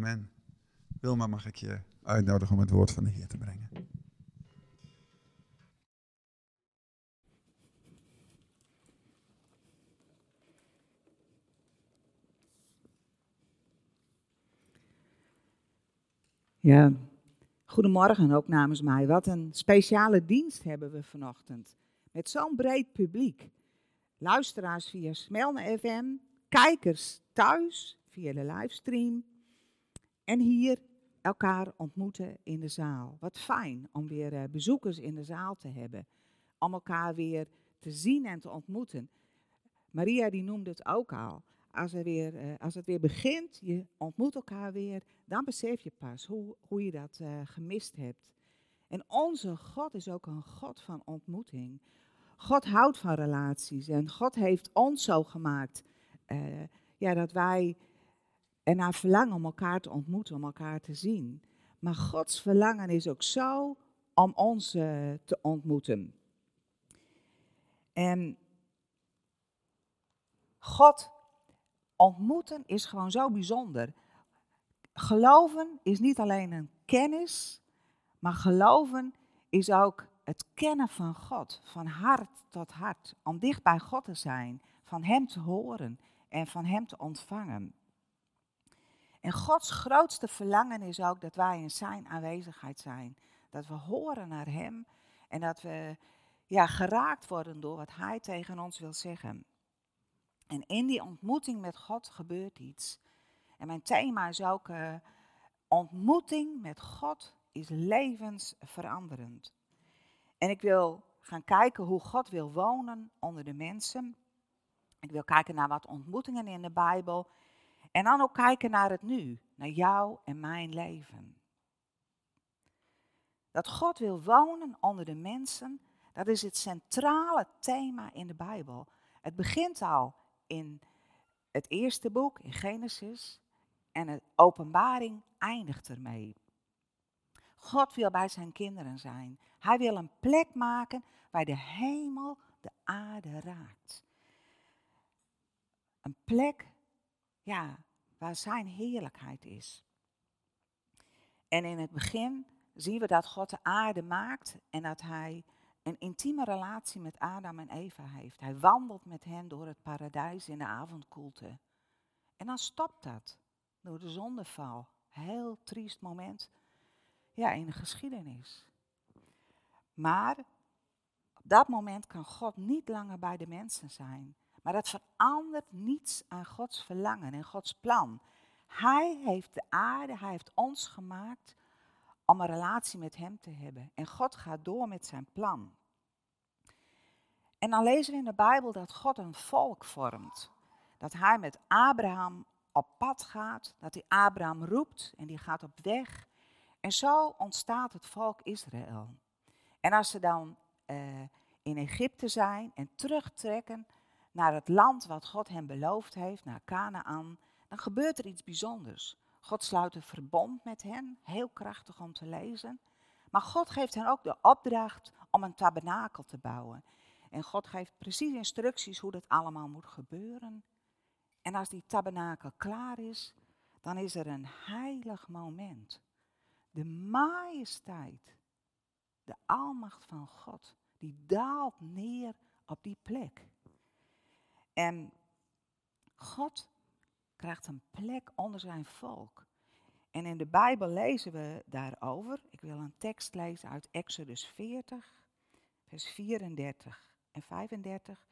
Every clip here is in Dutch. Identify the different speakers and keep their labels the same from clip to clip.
Speaker 1: Amen. Wilma, mag ik je uitnodigen om het woord van de Heer te brengen?
Speaker 2: Ja, goedemorgen ook namens mij. Wat een speciale dienst hebben we vanochtend. Met zo'n breed publiek. Luisteraars via Smelne FM, kijkers thuis via de livestream. En hier elkaar ontmoeten in de zaal. Wat fijn om weer eh, bezoekers in de zaal te hebben. Om elkaar weer te zien en te ontmoeten. Maria die noemde het ook al. Als, er weer, eh, als het weer begint, je ontmoet elkaar weer, dan besef je pas hoe, hoe je dat uh, gemist hebt. En onze God is ook een God van ontmoeting. God houdt van relaties en God heeft ons zo gemaakt ja, dat wij ernaar verlangen om elkaar te ontmoeten, om elkaar te zien. Maar Gods verlangen is ook zo om ons uh, te ontmoeten. En God ontmoeten is gewoon zo bijzonder. Geloven is niet alleen een kennis, maar geloven is ook het kennen van God, van hart tot hart. Om dicht bij God te zijn, van Hem te horen en van Hem te ontvangen. En Gods grootste verlangen is ook dat wij in Zijn aanwezigheid zijn. Dat we horen naar Hem en dat we ja, geraakt worden door wat Hij tegen ons wil zeggen. En in die ontmoeting met God gebeurt iets. En mijn thema is ook uh, ontmoeting met God is levensveranderend. En ik wil gaan kijken hoe God wil wonen onder de mensen. Ik wil kijken naar wat ontmoetingen in de Bijbel. En dan ook kijken naar het nu, naar jou en mijn leven. Dat God wil wonen onder de mensen, dat is het centrale thema in de Bijbel. Het begint al in het eerste boek, in Genesis, en de openbaring eindigt ermee. God wil bij zijn kinderen zijn. Hij wil een plek maken waar de hemel de aarde raakt. Een plek, ja, waar zijn heerlijkheid is. En in het begin zien we dat God de aarde maakt en dat hij een intieme relatie met Adam en Eva heeft. Hij wandelt met hen door het paradijs in de avondkoelte. En dan stopt dat door de zondeval. Heel triest moment ja, in de geschiedenis. Maar op dat moment kan God niet langer bij de mensen zijn. Maar dat verandert niets aan Gods verlangen en Gods plan. Hij heeft de aarde, hij heeft ons gemaakt om een relatie met Hem te hebben. En God gaat door met zijn plan. En dan lezen we in de Bijbel dat God een volk vormt. Dat Hij met Abraham op pad gaat, dat hij Abraham roept en die gaat op weg. En zo ontstaat het volk Israël. En als ze dan uh, in Egypte zijn en terugtrekken naar het land wat God hen beloofd heeft, naar Canaan, dan gebeurt er iets bijzonders. God sluit een verbond met hen, heel krachtig om te lezen. Maar God geeft hen ook de opdracht om een tabernakel te bouwen. En God geeft precies instructies hoe dat allemaal moet gebeuren. En als die tabernakel klaar is, dan is er een heilig moment. De majesteit, de almacht van God, die daalt neer op die plek. En God krijgt een plek onder zijn volk. En in de Bijbel lezen we daarover. Ik wil een tekst lezen uit Exodus 40, vers 34 en 35.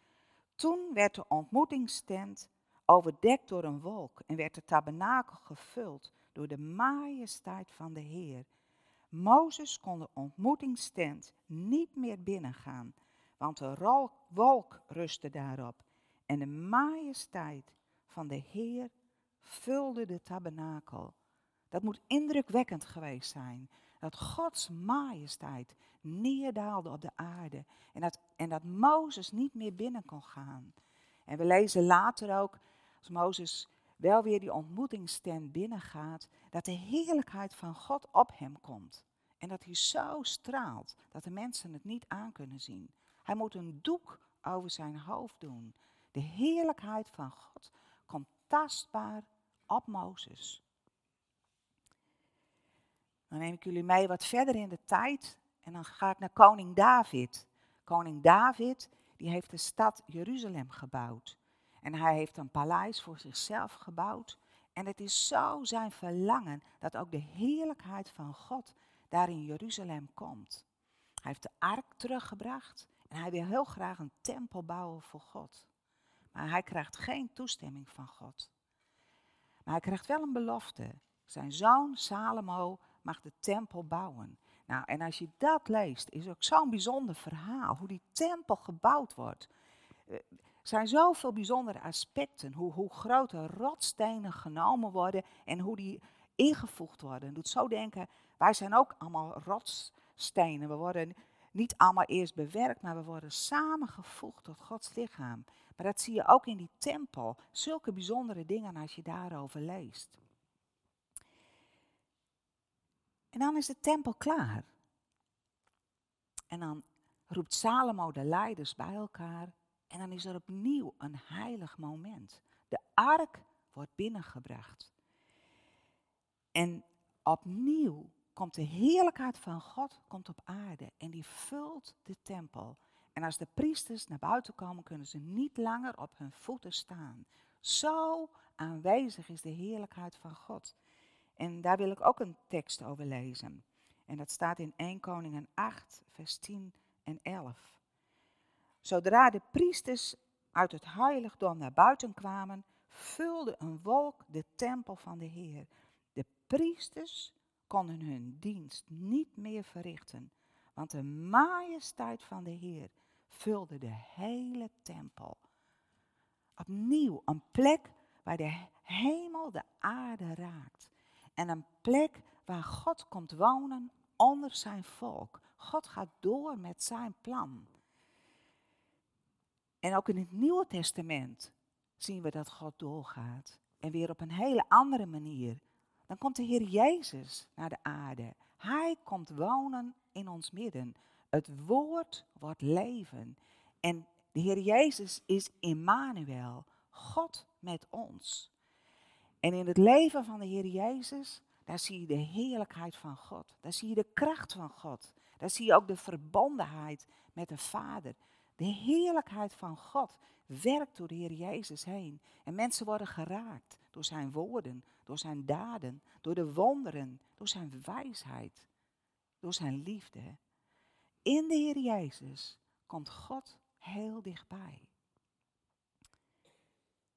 Speaker 2: Toen werd de ontmoetingstent overdekt door een wolk en werd de tabernakel gevuld door de majesteit van de Heer. Mozes kon de ontmoetingstent niet meer binnengaan, want de wolk rustte daarop en de majesteit van de Heer vulde de tabernakel. Dat moet indrukwekkend geweest zijn. Dat Gods majesteit neerdaalde op de aarde. En dat, en dat Mozes niet meer binnen kon gaan. En we lezen later ook, als Mozes wel weer die ontmoetingstent binnengaat, dat de heerlijkheid van God op hem komt. En dat hij zo straalt dat de mensen het niet aan kunnen zien. Hij moet een doek over zijn hoofd doen. De heerlijkheid van God komt tastbaar op Mozes. Dan neem ik jullie mee wat verder in de tijd en dan ga ik naar koning David. Koning David, die heeft de stad Jeruzalem gebouwd. En hij heeft een paleis voor zichzelf gebouwd. En het is zo zijn verlangen dat ook de heerlijkheid van God daar in Jeruzalem komt. Hij heeft de ark teruggebracht en hij wil heel graag een tempel bouwen voor God. Maar hij krijgt geen toestemming van God. Maar hij krijgt wel een belofte. Zijn zoon Salomo mag de tempel bouwen. Nou, en als je dat leest, is ook zo'n bijzonder verhaal. Hoe die tempel gebouwd wordt. Eh, er zijn zoveel bijzondere aspecten. Hoe, hoe grote rotstenen genomen worden en hoe die ingevoegd worden. Het doet zo denken, wij zijn ook allemaal rotstenen. We worden niet allemaal eerst bewerkt, maar we worden samengevoegd tot Gods lichaam. Maar dat zie je ook in die tempel. Zulke bijzondere dingen als je daarover leest. En dan is de tempel klaar. En dan roept Salomo de leiders bij elkaar. En dan is er opnieuw een heilig moment. De ark wordt binnengebracht. En opnieuw komt de heerlijkheid van God komt op aarde en die vult de tempel. En als de priesters naar buiten komen, kunnen ze niet langer op hun voeten staan. Zo aanwezig is de heerlijkheid van God. En daar wil ik ook een tekst over lezen. En dat staat in 1 Koningen 8, vers 10 en 11. Zodra de priesters uit het heiligdom naar buiten kwamen, vulde een wolk de tempel van de Heer. De priesters konden hun dienst niet meer verrichten, want de majesteit van de Heer vulde de hele tempel. Opnieuw een plek waar de hemel de aarde raakt. En een plek waar God komt wonen onder zijn volk. God gaat door met zijn plan. En ook in het Nieuwe Testament zien we dat God doorgaat. En weer op een hele andere manier. Dan komt de Heer Jezus naar de aarde. Hij komt wonen in ons midden. Het woord wordt leven. En de Heer Jezus is Immanuel, God met ons. En in het leven van de Heer Jezus, daar zie je de heerlijkheid van God. Daar zie je de kracht van God. Daar zie je ook de verbondenheid met de Vader. De heerlijkheid van God werkt door de Heer Jezus heen. En mensen worden geraakt door zijn woorden, door zijn daden, door de wonderen, door zijn wijsheid, door zijn liefde. In de Heer Jezus komt God heel dichtbij.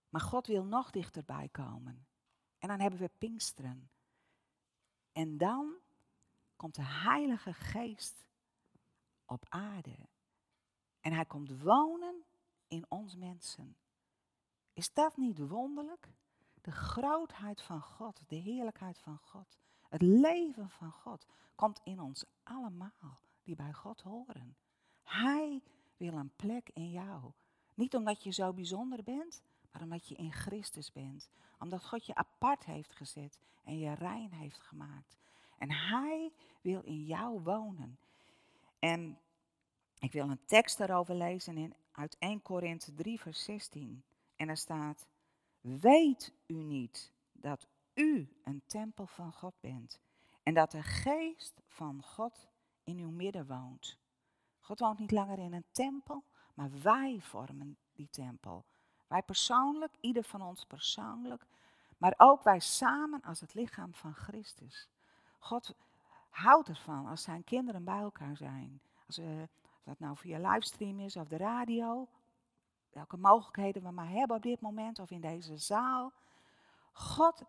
Speaker 2: Maar God wil nog dichterbij komen. En dan hebben we Pinksteren. En dan komt de Heilige Geest op aarde. En hij komt wonen in ons mensen. Is dat niet wonderlijk? De grootheid van God, de heerlijkheid van God, het leven van God komt in ons allemaal die bij God horen. Hij wil een plek in jou. Niet omdat je zo bijzonder bent, maar omdat je in Christus bent. Omdat God je apart heeft gezet en je rein heeft gemaakt. En Hij wil in jou wonen. En ik wil een tekst daarover lezen in, uit 1 Korinthe 3, vers 16. En daar staat, weet u niet dat u een tempel van God bent en dat de geest van God in uw midden woont. God woont niet langer in een tempel, maar wij vormen die tempel. Wij persoonlijk, ieder van ons persoonlijk, maar ook wij samen als het lichaam van Christus. God houdt ervan als zijn kinderen bij elkaar zijn. Als, uh, dat nou via livestream is of de radio, welke mogelijkheden we maar hebben op dit moment of in deze zaal. God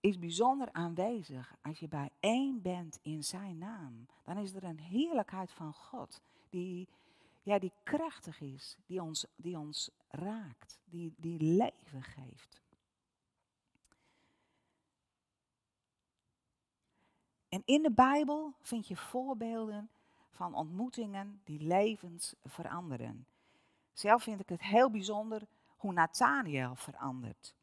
Speaker 2: is bijzonder aanwezig als je bij één bent in zijn naam. Dan is er een heerlijkheid van God die, ja, die krachtig is, die ons, die ons raakt, die, die leven geeft. En in de Bijbel vind je voorbeelden van ontmoetingen die levens veranderen. Zelf vind ik het heel bijzonder hoe Nathaniel verandert.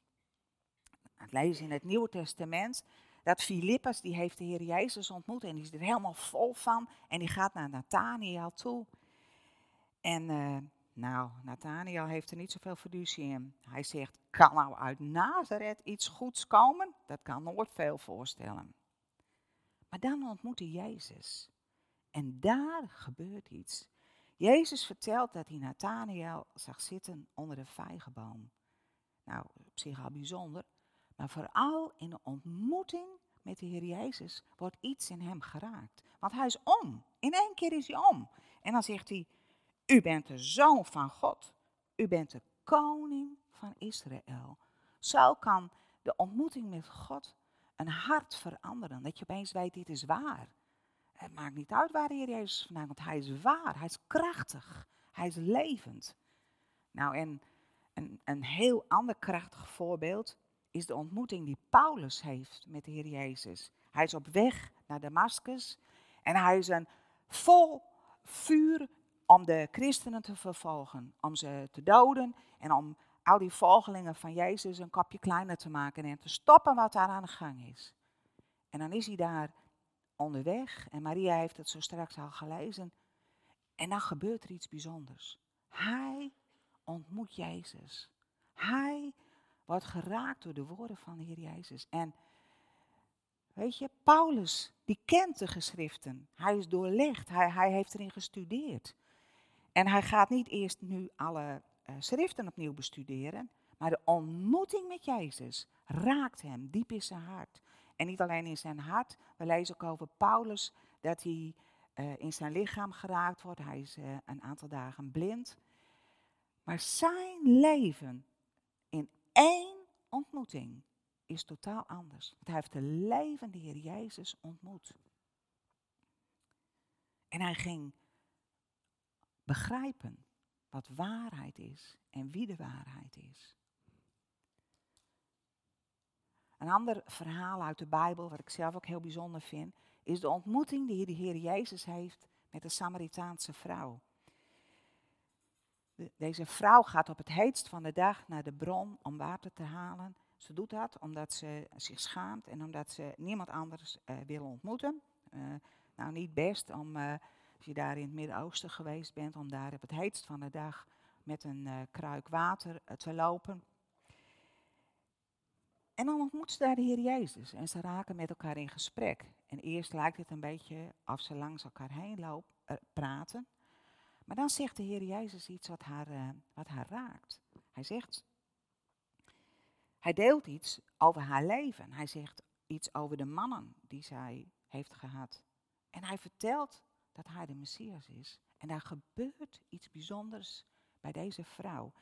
Speaker 2: Het lezen in het Nieuwe Testament dat Filippus, die heeft de Heer Jezus ontmoet en die is er helemaal vol van. En die gaat naar Nathaniel toe. En uh, nou, Nathaniel heeft er niet zoveel fiducie in. Hij zegt, kan nou uit Nazareth iets goeds komen? Dat kan nooit veel voorstellen. Maar dan ontmoet hij Jezus. En daar gebeurt iets. Jezus vertelt dat hij Nathanael zag zitten onder de vijgenboom. Nou, op zich al bijzonder. Maar vooral in de ontmoeting met de Heer Jezus wordt iets in hem geraakt. Want hij is om. In één keer is hij om. En dan zegt hij, u bent de zoon van God. U bent de koning van Israël. Zo kan de ontmoeting met God een hart veranderen. Dat je opeens weet, dit is waar. Het maakt niet uit waar de Heer Jezus vandaan komt. Hij is waar, hij is krachtig, hij is levend. Nou, en een, een heel ander krachtig voorbeeld is de ontmoeting die Paulus heeft met de Heer Jezus. Hij is op weg naar Damascus en hij is een vol vuur om de christenen te vervolgen, om ze te doden en om al die volgelingen van Jezus een kopje kleiner te maken en te stoppen wat daar aan de gang is. En dan is hij daar onderweg en Maria heeft het zo straks al gelezen. En dan gebeurt er iets bijzonders. Hij ontmoet Jezus. Hij wordt geraakt door de woorden van de Heer Jezus. En weet je, Paulus, die kent de geschriften. Hij is doorlegd, hij, hij heeft erin gestudeerd. En hij gaat niet eerst nu alle uh, schriften opnieuw bestuderen, maar de ontmoeting met Jezus raakt hem diep in zijn hart. En niet alleen in zijn hart, we lezen ook over Paulus dat hij uh, in zijn lichaam geraakt wordt. Hij is uh, een aantal dagen blind. Maar zijn leven in één ontmoeting is totaal anders. Want hij heeft de levende Heer Jezus ontmoet. En hij ging begrijpen wat waarheid is en wie de waarheid is. Een ander verhaal uit de Bijbel, wat ik zelf ook heel bijzonder vind, is de ontmoeting die de Heer Jezus heeft met de Samaritaanse vrouw. deze vrouw gaat op het heetst van de dag naar de bron om water te halen. Ze doet dat omdat ze zich schaamt en omdat ze niemand anders uh, wil ontmoeten. Uh, nou, niet best om, uh, als je daar in het Midden-Oosten geweest bent, om daar op het heetst van de dag met een kruik water te lopen. En dan ontmoet ze daar de Heer Jezus en ze raken met elkaar in gesprek. En eerst lijkt het een beetje of ze langs elkaar heen lopen, uh, praten. Maar dan zegt de Heer Jezus iets wat haar, uh, wat haar raakt. Hij zegt, hij deelt iets over haar leven. Hij zegt iets over de mannen die zij heeft gehad. En hij vertelt dat hij de Messias is. En daar gebeurt iets bijzonders bij deze vrouw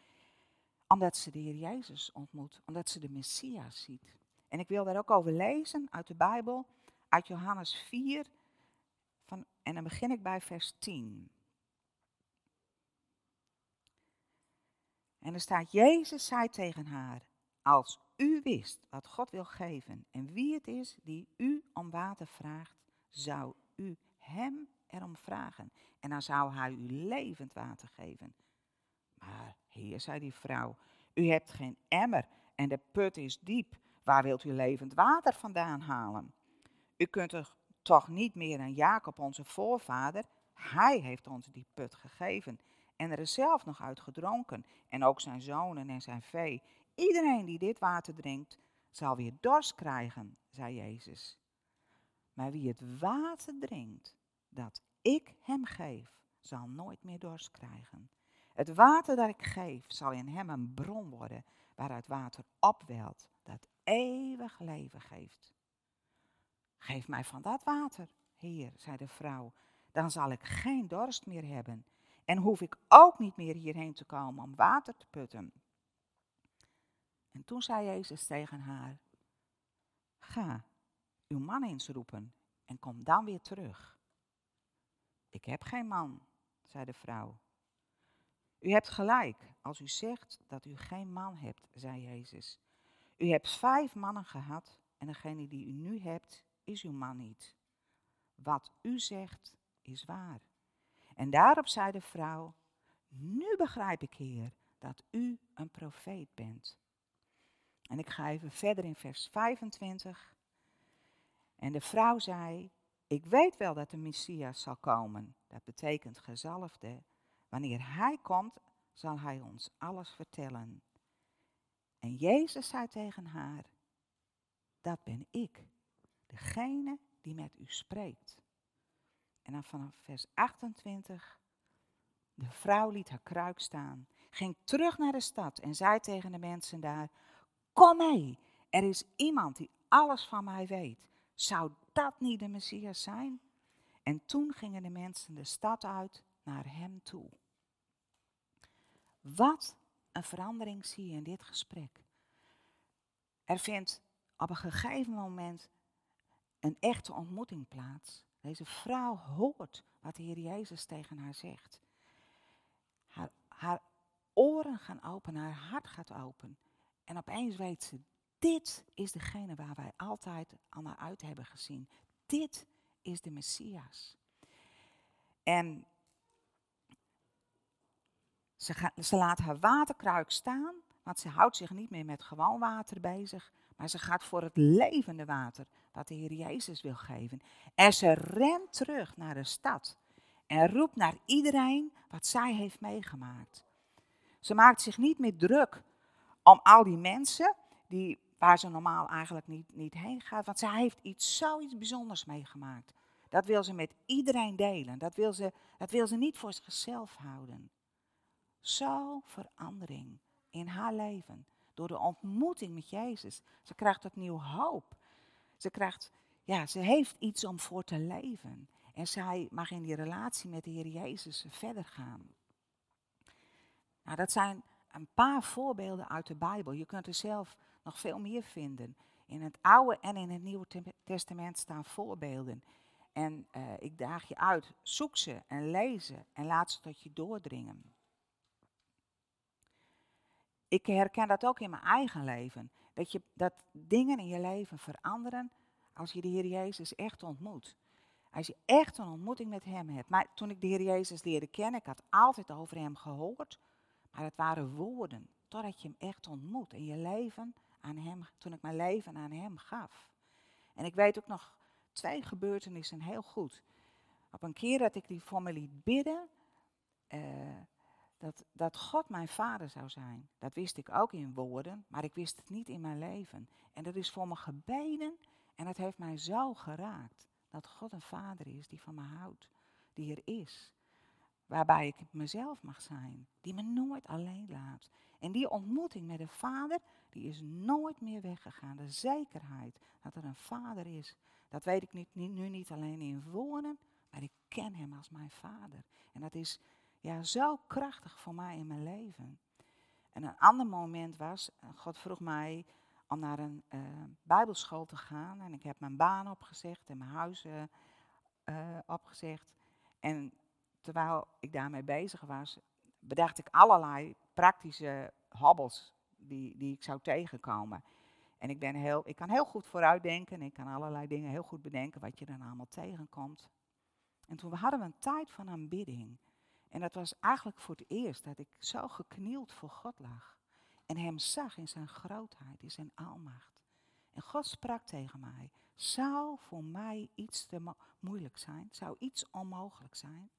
Speaker 2: omdat ze de Heer Jezus ontmoet, omdat ze de Messias ziet. En ik wil daar ook over lezen uit de Bijbel, uit Johannes 4, van, en dan begin ik bij vers 10. En er staat, Jezus zei tegen haar, als u wist wat God wil geven en wie het is die u om water vraagt, zou u hem erom vragen. En dan zou hij u levend water geven. Maar heer, zei die vrouw, u hebt geen emmer en de put is diep. Waar wilt u levend water vandaan halen? U kunt er toch niet meer aan Jacob, onze voorvader. Hij heeft ons die put gegeven en er is zelf nog uit gedronken. En ook zijn zonen en zijn vee. Iedereen die dit water drinkt, zal weer dorst krijgen, zei Jezus. Maar wie het water drinkt dat ik hem geef, zal nooit meer dorst krijgen. Het water dat ik geef zal in hem een bron worden waaruit water opwelt dat eeuwig leven geeft. Geef mij van dat water, Heer, zei de vrouw, dan zal ik geen dorst meer hebben en hoef ik ook niet meer hierheen te komen om water te putten. En toen zei Jezus tegen haar, ga uw man eens roepen en kom dan weer terug. Ik heb geen man, zei de vrouw. U hebt gelijk als u zegt dat u geen man hebt, zei Jezus. U hebt vijf mannen gehad en degene die u nu hebt, is uw man niet. Wat u zegt, is waar. En daarop zei de vrouw, nu begrijp ik, Heer, dat u een profeet bent. En ik ga even verder in vers 25. En de vrouw zei, ik weet wel dat de Messias zal komen. Dat betekent gezalfde. Wanneer Hij komt, zal Hij ons alles vertellen. En Jezus zei tegen haar, dat ben ik, degene die met u spreekt. En dan vanaf vers 28. De vrouw liet haar kruik staan, ging terug naar de stad en zei tegen de mensen daar: Kom mee, er is iemand die alles van mij weet. Zou dat niet de Messias zijn? En toen gingen de mensen de stad uit naar hem toe. Wat een verandering zie je in dit gesprek. Er vindt op een gegeven moment een echte ontmoeting plaats. Deze vrouw hoort wat de Heer Jezus tegen haar zegt. Haar, oren gaan open, haar hart gaat open. En opeens weet ze, dit is degene waar wij altijd al naar uit hebben gezien. Dit is de Messias. En ze, ze laat haar waterkruik staan, want ze houdt zich niet meer met gewoon water bezig, maar ze gaat voor het levende water, wat de Heer Jezus wil geven. En ze rent terug naar de stad en roept naar iedereen wat zij heeft meegemaakt. Ze maakt zich niet meer druk om al die mensen die, waar ze normaal eigenlijk niet, niet heen gaat, want zij heeft iets, zoiets bijzonders meegemaakt. Dat wil ze met iedereen delen. Dat wil ze, dat wil ze niet voor zichzelf houden. Zo verandering in haar leven. Door de ontmoeting met Jezus. Ze krijgt opnieuw hoop. Ze, krijgt, ja, ze heeft iets om voor te leven. En zij mag in die relatie met de Heer Jezus verder gaan. Nou, dat zijn een paar voorbeelden uit de Bijbel. Je kunt er zelf nog veel meer vinden. In het Oude en in het Nieuwe Testament staan voorbeelden. En uh, ik daag je uit, zoek ze en lees ze en laat ze tot je doordringen. Ik herken dat ook in mijn eigen leven. Dat, je, dat dingen in je leven veranderen als je de Heer Jezus echt ontmoet. Als je echt een ontmoeting met Hem hebt. Maar toen ik de Heer Jezus leerde kennen, ik had altijd over Hem gehoord. Maar het waren woorden, totdat je Hem echt ontmoet. En je leven aan Hem, toen ik mijn leven aan Hem gaf. En ik weet ook nog twee gebeurtenissen heel goed. Op een keer dat ik die liet bidden, uh, dat, dat God mijn vader zou zijn. Dat wist ik ook in woorden, maar ik wist het niet in mijn leven. En dat is voor me gebeden en het heeft mij zo geraakt. Dat God een vader is die van me houdt, die er is. Waarbij ik mezelf mag zijn, die me nooit alleen laat. En die ontmoeting met een vader, die is nooit meer weggegaan. De zekerheid dat er een vader is, dat weet ik nu niet alleen in woorden, maar ik ken hem als mijn vader. En dat is ja, zo krachtig voor mij in mijn leven. En een ander moment was, eh, God vroeg mij om naar een uh, bijbelschool te gaan. En ik heb mijn baan opgezegd en mijn huis uh, opgezegd. En terwijl ik daarmee bezig was, bedacht ik allerlei praktische hobbels die, die ik zou tegenkomen. En ik, ben heel, ik kan heel goed vooruitdenken. Ik kan allerlei dingen heel goed bedenken wat je dan allemaal tegenkomt. En toen hadden we een tijd van aanbidding. En dat was eigenlijk voor het eerst dat ik zo geknield voor God lag. En hem zag in zijn grootheid, in zijn almacht. En God sprak tegen mij. Zou voor mij iets te moeilijk zijn? Zou iets onmogelijk zijn?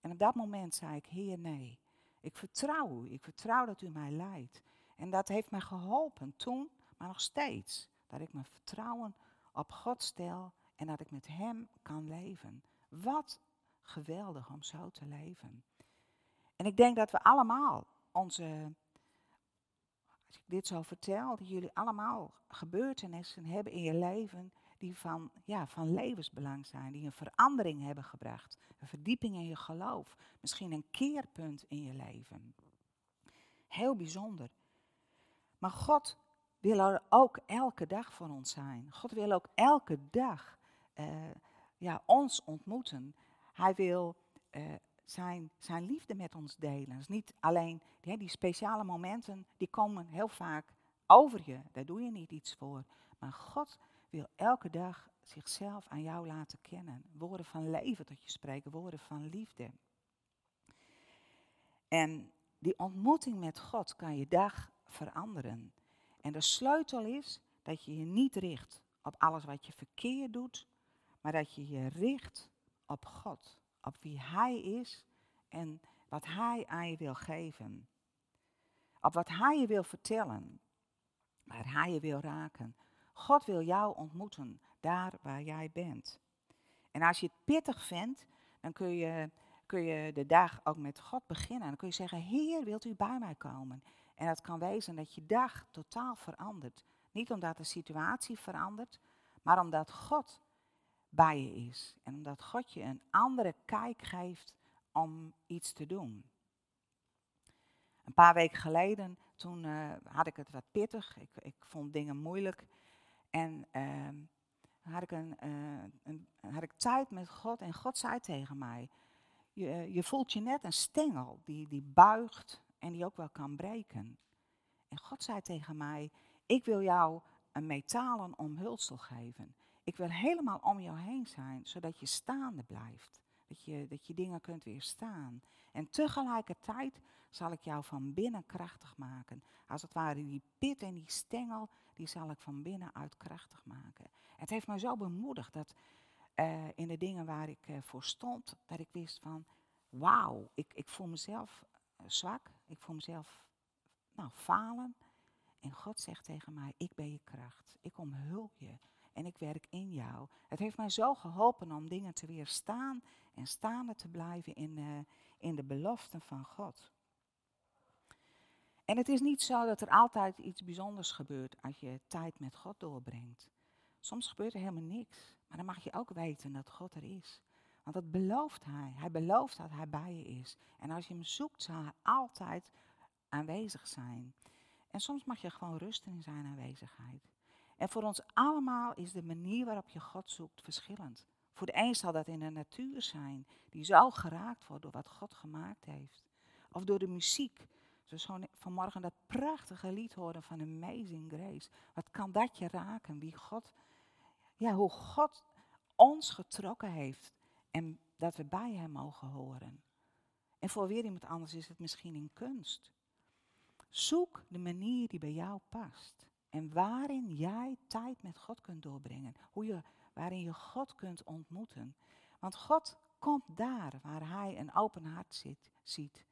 Speaker 2: En op dat moment zei ik, Heer, nee. Ik vertrouw u. Ik vertrouw dat u mij leidt. En dat heeft mij geholpen toen, maar nog steeds. Dat ik mijn vertrouwen op God stel en dat ik met Hem kan leven. Wat geweldig om zo te leven. En ik denk dat we allemaal onze, als ik dit zo vertel, dat jullie allemaal gebeurtenissen hebben in je leven die van, ja, van levensbelang zijn, die een verandering hebben gebracht, een verdieping in je geloof, misschien een keerpunt in je leven. Heel bijzonder. Maar God wil er ook elke dag voor ons zijn. God wil ook elke dag uh, ja, ons ontmoeten. Hij wil uh, zijn, zijn liefde met ons delen. Dus niet alleen die, die speciale momenten, die komen heel vaak over je. Daar doe je niet iets voor. Maar God wil elke dag zichzelf aan jou laten kennen. Woorden van leven tot je spreken, woorden van liefde. En die ontmoeting met God kan je dag veranderen. En de sleutel is dat je je niet richt op alles wat je verkeerd doet, maar dat je je richt op God, op wie Hij is en wat Hij aan je wil geven. Op wat Hij je wil vertellen, waar Hij je wil raken. God wil jou ontmoeten, daar waar jij bent. En als je het pittig vindt, dan kun je, kun je de dag ook met God beginnen. Dan kun je zeggen, Heer, wilt u bij mij komen? En dat kan wezen dat je dag totaal verandert. Niet omdat de situatie verandert, maar omdat God bij je is. En omdat God je een andere kijk geeft om iets te doen. Een paar weken geleden, toen uh, had ik het wat pittig. Ik, ik vond dingen moeilijk. En uh, had, ik een, uh, een, had ik tijd met God. En God zei tegen mij, je, je voelt je net een stengel die, die buigt en die ook wel kan breken. En God zei tegen mij, ik wil jou een metalen omhulsel geven. Ik wil helemaal om jou heen zijn, zodat je staande blijft. Dat je, dat je dingen kunt weerstaan. En tegelijkertijd zal ik jou van binnen krachtig maken. Als het ware die pit en die stengel, die zal ik van binnenuit krachtig maken. Het heeft mij zo bemoedigd dat uh, in de dingen waar ik uh, voor stond, dat ik wist van, wauw, ik, ik voel mezelf uh, zwak, ik voel mezelf nou, falen. En God zegt tegen mij, ik ben je kracht, ik omhul je en ik werk in jou. Het heeft mij zo geholpen om dingen te weerstaan en staande te blijven in, in de beloften van God. En het is niet zo dat er altijd iets bijzonders gebeurt als je tijd met God doorbrengt. Soms gebeurt er helemaal niks. Maar dan mag je ook weten dat God er is. Want dat belooft Hij. Hij belooft dat Hij bij je is. En als je Hem zoekt, zal Hij altijd aanwezig zijn. En soms mag je gewoon rusten in Zijn aanwezigheid. En voor ons allemaal is de manier waarop je God zoekt verschillend. Voor de een zal dat in de natuur zijn, die zo geraakt wordt door wat God gemaakt heeft. Of door de muziek dus vanmorgen dat prachtige lied horen van Amazing Grace. Wat kan dat je raken? Wie God, ja, hoe God ons getrokken heeft. En dat we bij Hem mogen horen. En voor weer iemand anders is het misschien in kunst. Zoek de manier die bij jou past. En waarin jij tijd met God kunt doorbrengen. Hoe je, waarin je God kunt ontmoeten. Want God komt daar waar Hij een open hart zit, ziet.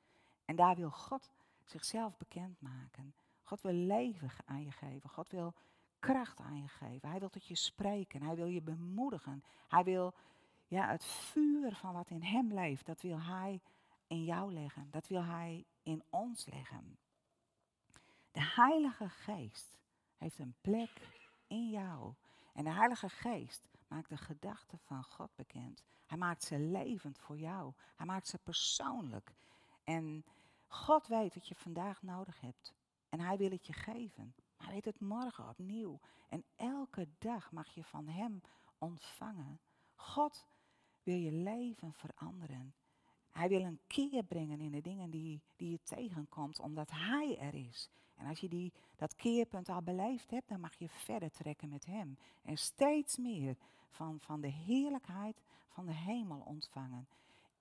Speaker 2: En daar wil God zichzelf bekendmaken. God wil leven aan je geven. God wil kracht aan je geven. Hij wil tot je spreken. Hij wil je bemoedigen. Hij wil ja, het vuur van wat in hem leeft, dat wil hij in jou leggen. Dat wil hij in ons leggen. De Heilige Geest heeft een plek in jou. En de Heilige Geest maakt de gedachten van God bekend. Hij maakt ze levend voor jou. Hij maakt ze persoonlijk. En God weet wat je vandaag nodig hebt. En hij wil het je geven. Hij weet het morgen opnieuw. En elke dag mag je van hem ontvangen. God wil je leven veranderen. Hij wil een keer brengen in de dingen die, die je tegenkomt, omdat hij er is. En als je die, dat keerpunt al beleefd hebt, dan mag je verder trekken met hem. En steeds meer van, van de heerlijkheid van de hemel ontvangen.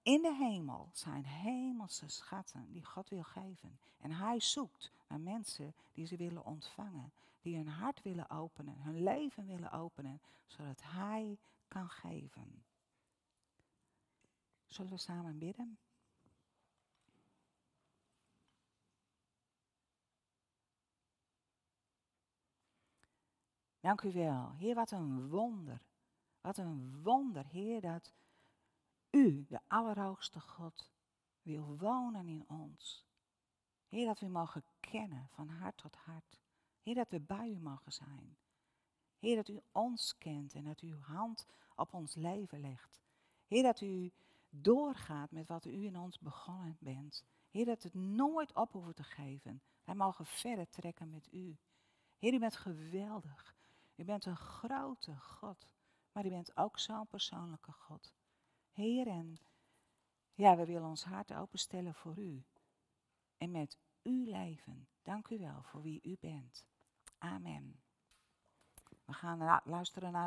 Speaker 2: In de hemel zijn hemelse schatten die God wil geven. En hij zoekt naar mensen die ze willen ontvangen. Die hun hart willen openen, hun leven willen openen, zodat hij kan geven. Zullen we samen bidden? Dank u wel. Heer, wat een wonder. Wat een wonder, Heer, dat u, de Allerhoogste God, wil wonen in ons. Heer, dat we mogen kennen van hart tot hart. Heer, dat we bij u mogen zijn. Heer, dat u ons kent en dat u uw hand op ons leven legt. Heer, dat u doorgaat met wat u in ons begonnen bent. Heer, dat het nooit op hoeven te geven. Wij mogen verder trekken met u. Heer, u bent geweldig. U bent een grote God. Maar u bent ook zo'n persoonlijke God. Heer, en ja, we willen ons hart openstellen voor u. En met uw leven. Dank u wel voor wie u bent. Amen. We gaan luisteren naar een